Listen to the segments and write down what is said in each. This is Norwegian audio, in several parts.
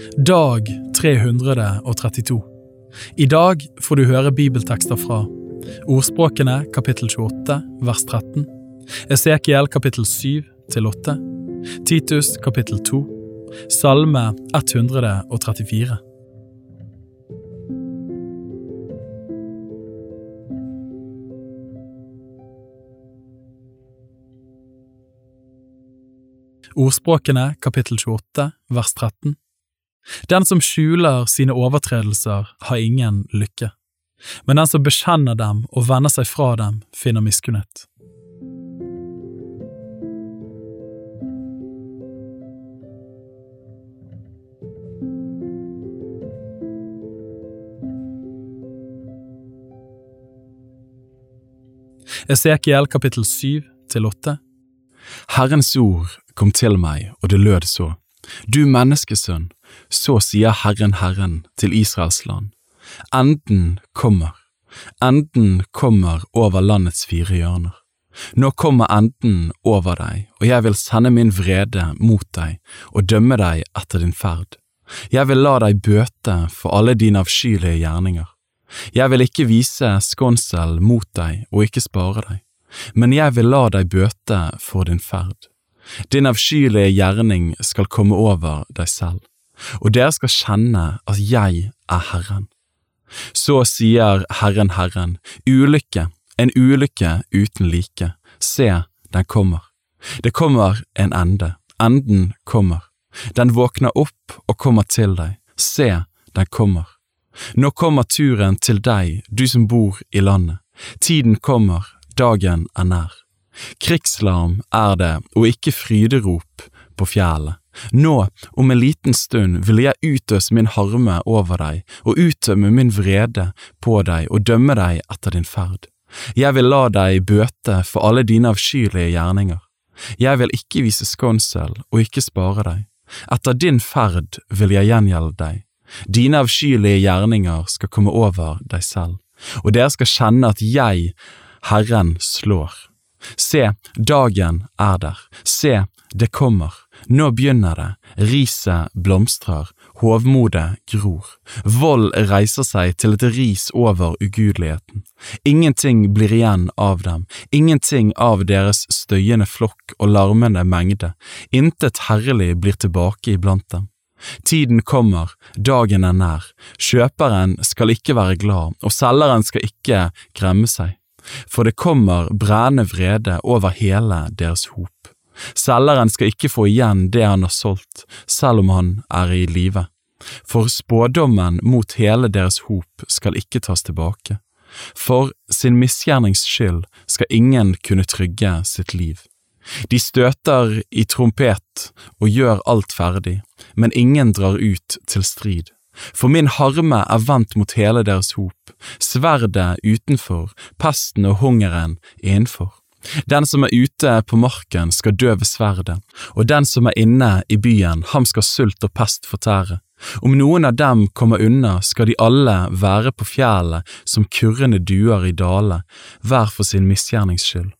Dag 332. I dag får du høre bibeltekster fra Ordspråkene kapittel 28 vers 13, Esekiel kapittel 7 til 8, Titus kapittel 2, Salme 134. Ordspråkene kapittel 28 vers 13 Den som skjuler sine overtredelser, har ingen lykke, men den som bekjenner dem og vender seg fra dem, finner miskunnhet. Esekiel kapittel 7 til 8 Herrens ord kom til meg, og det lød så. Du menneskesønn, så sier Herren Herren til Israels land. Enden kommer, enden kommer over landets fire hjørner. Nå kommer enden over deg, og jeg vil sende min vrede mot deg og dømme deg etter din ferd. Jeg vil la deg bøte for alle dine avskyelige gjerninger. Jeg vil ikke vise skånsel mot deg og ikke spare deg, men jeg vil la deg bøte for din ferd. Din avskyelige gjerning skal komme over deg selv, og dere skal kjenne at jeg er Herren. Så sier Herren Herren, ulykke, en ulykke uten like, se, den kommer. Det kommer en ende, enden kommer. Den våkner opp og kommer til deg, se, den kommer. Nå kommer turen til deg, du som bor i landet. Tiden kommer, dagen er nær. Krigslarm er det, og ikke fryderop på fjellet. Nå, om en liten stund, vil jeg utøse min harme over deg og uttømme min vrede på deg og dømme deg etter din ferd. Jeg vil la deg bøte for alle dine avskyelige gjerninger. Jeg vil ikke vise skånsel og ikke spare deg. Etter din ferd vil jeg gjengjelde deg. Dine avskyelige gjerninger skal komme over deg selv, og dere skal kjenne at jeg, Herren, slår. Se, dagen er der, se, det kommer, nå begynner det, riset blomstrer, hovmodet gror, vold reiser seg til et ris over ugudeligheten, ingenting blir igjen av dem, ingenting av deres støyende flokk og larmende mengde, intet herlig blir tilbake iblant dem. Tiden kommer, dagen er nær, kjøperen skal ikke være glad, og selgeren skal ikke gremme seg. For det kommer brennende vrede over hele deres hop. Selgeren skal ikke få igjen det han har solgt, selv om han er i live. For spådommen mot hele deres hop skal ikke tas tilbake. For sin misgjernings skyld skal ingen kunne trygge sitt liv. De støter i trompet og gjør alt ferdig, men ingen drar ut til strid. For min harme er vendt mot hele deres hop, sverdet utenfor, pesten og hungeren innenfor. Den som er ute på marken skal dø ved sverdet, og den som er inne i byen, ham skal sult og pest fortære. Om noen av dem kommer unna, skal de alle være på fjellet som kurrende duer i dale, hver for sin misgjernings skyld.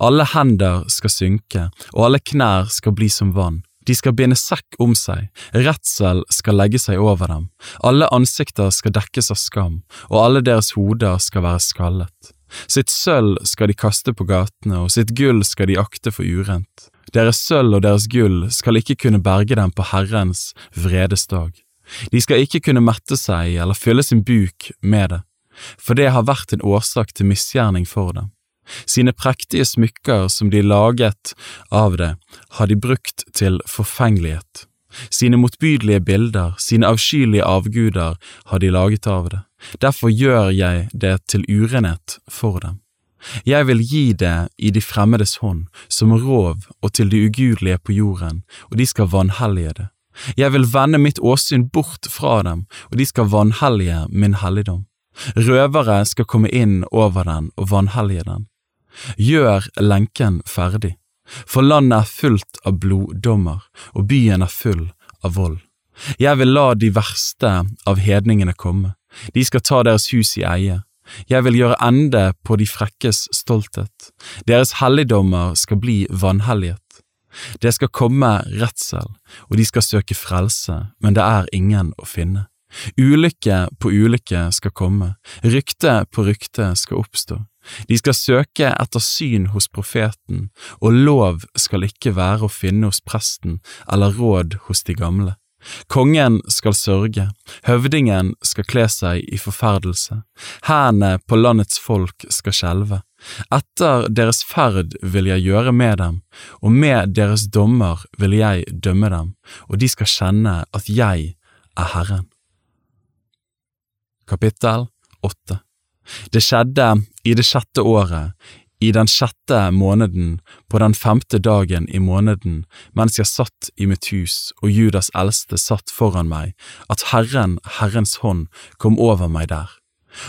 Alle hender skal synke, og alle knær skal bli som vann. De skal binde sekk om seg, redsel skal legge seg over dem, alle ansikter skal dekkes av skam, og alle deres hoder skal være skallet. Sitt sølv skal de kaste på gatene, og sitt gull skal de akte for urent. Deres sølv og deres gull skal ikke kunne berge dem på Herrens vredesdag. De skal ikke kunne mette seg eller fylle sin buk med det, for det har vært en årsak til misgjerning for dem. Sine prektige smykker som de laget av det, har de brukt til forfengelighet. Sine motbydelige bilder, sine avskyelige avguder, har de laget av det. Derfor gjør jeg det til urenhet for dem. Jeg vil gi det i de fremmedes hånd, som rov og til de ugudelige på jorden, og de skal vanhellige det. Jeg vil vende mitt åsyn bort fra dem, og de skal vanhellige min helligdom. Røvere skal komme inn over den og vanhellige den. Gjør lenken ferdig, for landet er fullt av bloddommer, og byen er full av vold. Jeg vil la de verste av hedningene komme, de skal ta deres hus i eie. Jeg vil gjøre ende på de frekkes stolthet, deres helligdommer skal bli vanhelliget. Det skal komme redsel, og de skal søke frelse, men det er ingen å finne. Ulykke på ulykke skal komme, rykte på rykte skal oppstå. De skal søke etter syn hos profeten, og lov skal ikke være å finne hos presten eller råd hos de gamle. Kongen skal sørge, høvdingen skal kle seg i forferdelse, hærene på landets folk skal skjelve. Etter deres ferd vil jeg gjøre med dem, og med deres dommer vil jeg dømme dem, og de skal kjenne at jeg er Herren. Kapittel 8 Det skjedde i det sjette året, i den sjette måneden, på den femte dagen i måneden, mens jeg satt i mitt hus og Judas eldste satt foran meg, at Herren, Herrens hånd, kom over meg der.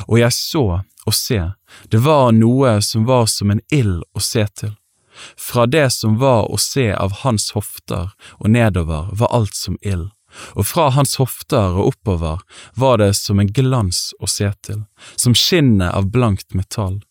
Og jeg så og se, det var noe som var som en ild å se til. Fra det som var å se av hans hofter og nedover var alt som ild, og fra hans hofter og oppover var det som en glans å se til, som skinnet av blankt metall.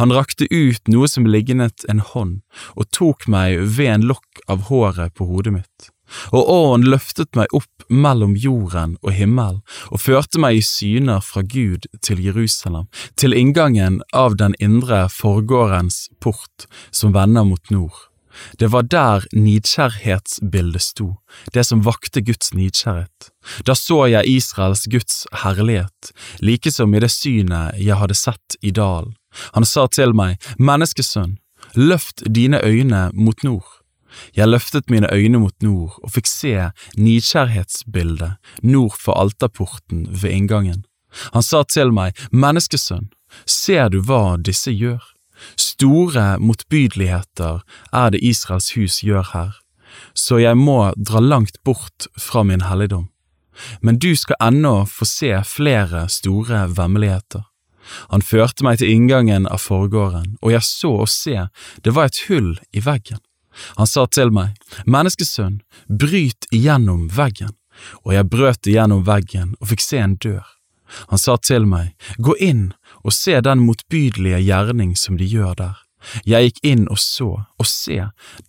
Han rakte ut noe som lignet en hånd, og tok meg ved en lokk av håret på hodet mitt. Og åren løftet meg opp mellom jorden og himmel, og førte meg i syner fra Gud til Jerusalem, til inngangen av den indre forgårdens port som vender mot nord. Det var der nidkjærhetsbildet sto, det som vakte Guds nidkjærhet. Da så jeg Israels Guds herlighet, like som i det synet jeg hadde sett i dalen. Han sa til meg, Menneskesønn, løft dine øyne mot nord. Jeg løftet mine øyne mot nord og fikk se nidkjærhetsbildet nord for alterporten ved inngangen. Han sa til meg, Menneskesønn, ser du hva disse gjør? Store motbydeligheter er det Israels hus gjør her, så jeg må dra langt bort fra min helligdom. Men du skal ennå få se flere store vemmeligheter. Han førte meg til inngangen av forgården, og jeg så og se, det var et hull i veggen. Han sa til meg, Menneskesønn, bryt igjennom veggen, og jeg brøt igjennom veggen og fikk se en dør. Han sa til meg, Gå inn og se den motbydelige gjerning som de gjør der. Jeg gikk inn og så, og se,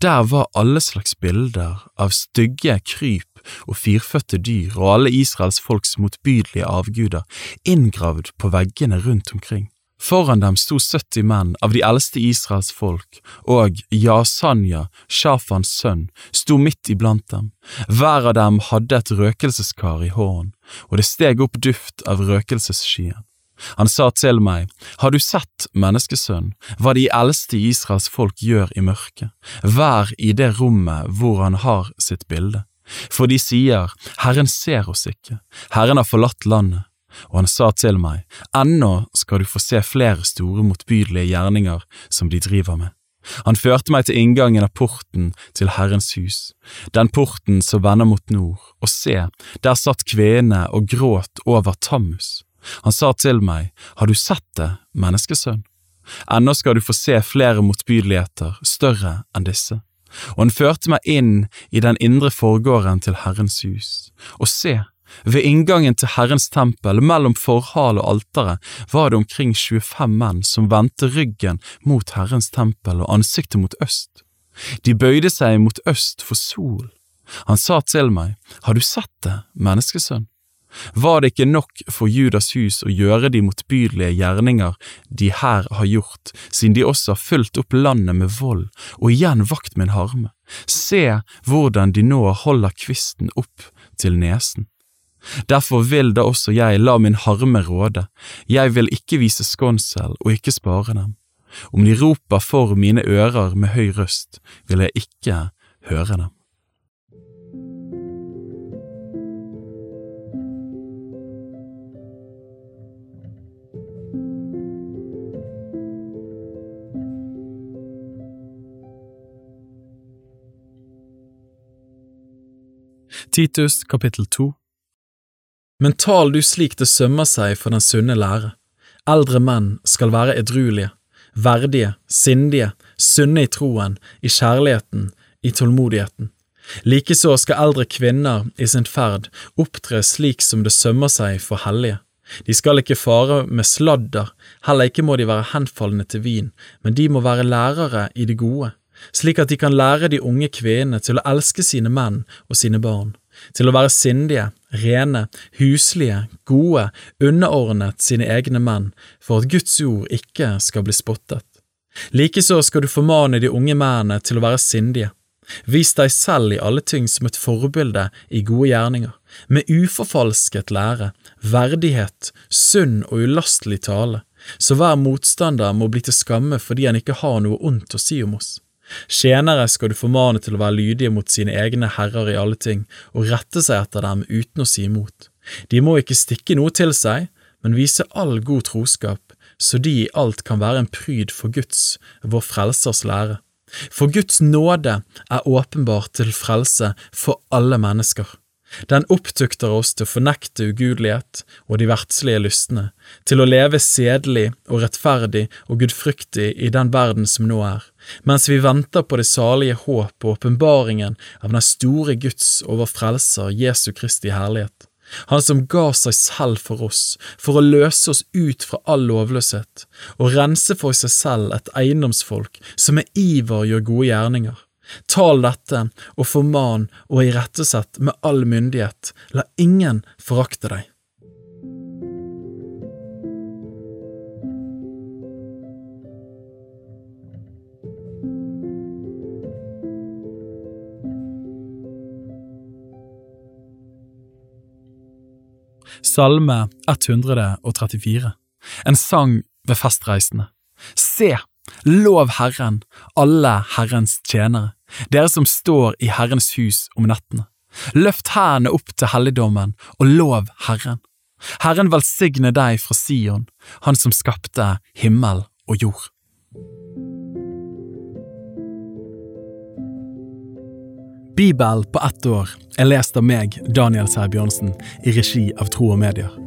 der var alle slags bilder av stygge kryp og firfødte dyr og alle Israels folks motbydelige avguder inngravd på veggene rundt omkring. Foran dem sto 70 menn av de eldste Israels folk, og Jasanya, Shafans sønn, sto midt iblant dem. Hver av dem hadde et røkelseskar i hånden, og det steg opp duft av røkelsesskyen. Han sa til meg, Har du sett, menneskesønn, hva de eldste Israels folk gjør i mørket, hver i det rommet hvor han har sitt bilde? For de sier, Herren ser oss ikke, Herren har forlatt landet. Og han sa til meg, ennå skal du få se flere store motbydelige gjerninger som de driver med. Han førte meg til inngangen av porten til Herrens hus, den porten som vender mot nord, og se, der satt kvinnene og gråt over Tammus. Han sa til meg, har du sett det, menneskesønn? Ennå skal du få se flere motbydeligheter, større enn disse og han førte meg inn i den indre forgården til Herrens hus. Og se, ved inngangen til Herrens tempel, mellom forhal og alteret, var det omkring 25 menn som vendte ryggen mot Herrens tempel og ansiktet mot øst. De bøyde seg mot øst for sol. Han sa til meg, Har du sett det, menneskesønn? Var det ikke nok for Judas hus å gjøre de motbydelige gjerninger de her har gjort, siden de også har fulgt opp landet med vold og igjen vakt en harme? Se hvordan de nå holder kvisten opp til nesen. Derfor vil da også jeg la min harme råde, jeg vil ikke vise skånsel og ikke spare dem. Om de roper for mine ører med høy røst, vil jeg ikke høre dem. Titus kapittel 2 Men tal du slik det sømmer seg for den sunne lære. Eldre menn skal være edruelige, verdige, sindige, sunne i troen, i kjærligheten, i tålmodigheten. Likeså skal eldre kvinner i sin ferd opptre slik som det sømmer seg for hellige. De skal ikke fare med sladder, heller ikke må de være henfallende til vin, men de må være lærere i det gode, slik at de kan lære de unge kvinnene til å elske sine menn og sine barn, til å være sindige, rene, huslige, gode, underordnet sine egne menn, for at Guds ord ikke skal bli spottet. Likeså skal du formane de unge mennene til å være sindige. Vis deg selv i alle ting som et forbilde i gode gjerninger, med uforfalsket lære, verdighet, sunn og ulastelig tale, så hver motstander må bli til skamme fordi han ikke har noe ondt å si om oss. Tjenere skal du formane til å være lydige mot sine egne herrer i alle ting, og rette seg etter dem uten å si imot. De må ikke stikke noe til seg, men vise all god troskap, så de i alt kan være en pryd for Guds, vår Frelsers lære. For Guds nåde er åpenbart til frelse for alle mennesker. Den opptukter oss til å fornekte ugudelighet og de verdslige lystne, til å leve sedelig og rettferdig og gudfryktig i den verden som nå er, mens vi venter på det salige håp og åpenbaringen av den store Guds over frelser Jesu Kristi herlighet. Han som ga seg selv for oss, for å løse oss ut fra all lovløshet, og rense for seg selv et eiendomsfolk som med iver gjør gode gjerninger. Tal dette og forman og irettesett med all myndighet, la ingen forakte deg. Salme 134 En sang ved festreisende Se, lov Herren, alle Herrens tjenere, dere som står i Herrens hus om nettene. Løft hærene opp til helligdommen og lov Herren. Herren velsigne deg fra Sion, Han som skapte himmel og jord. Bibel på ett år er lest av meg, Daniel Sæbjørnsen, i regi av Tro og Medier.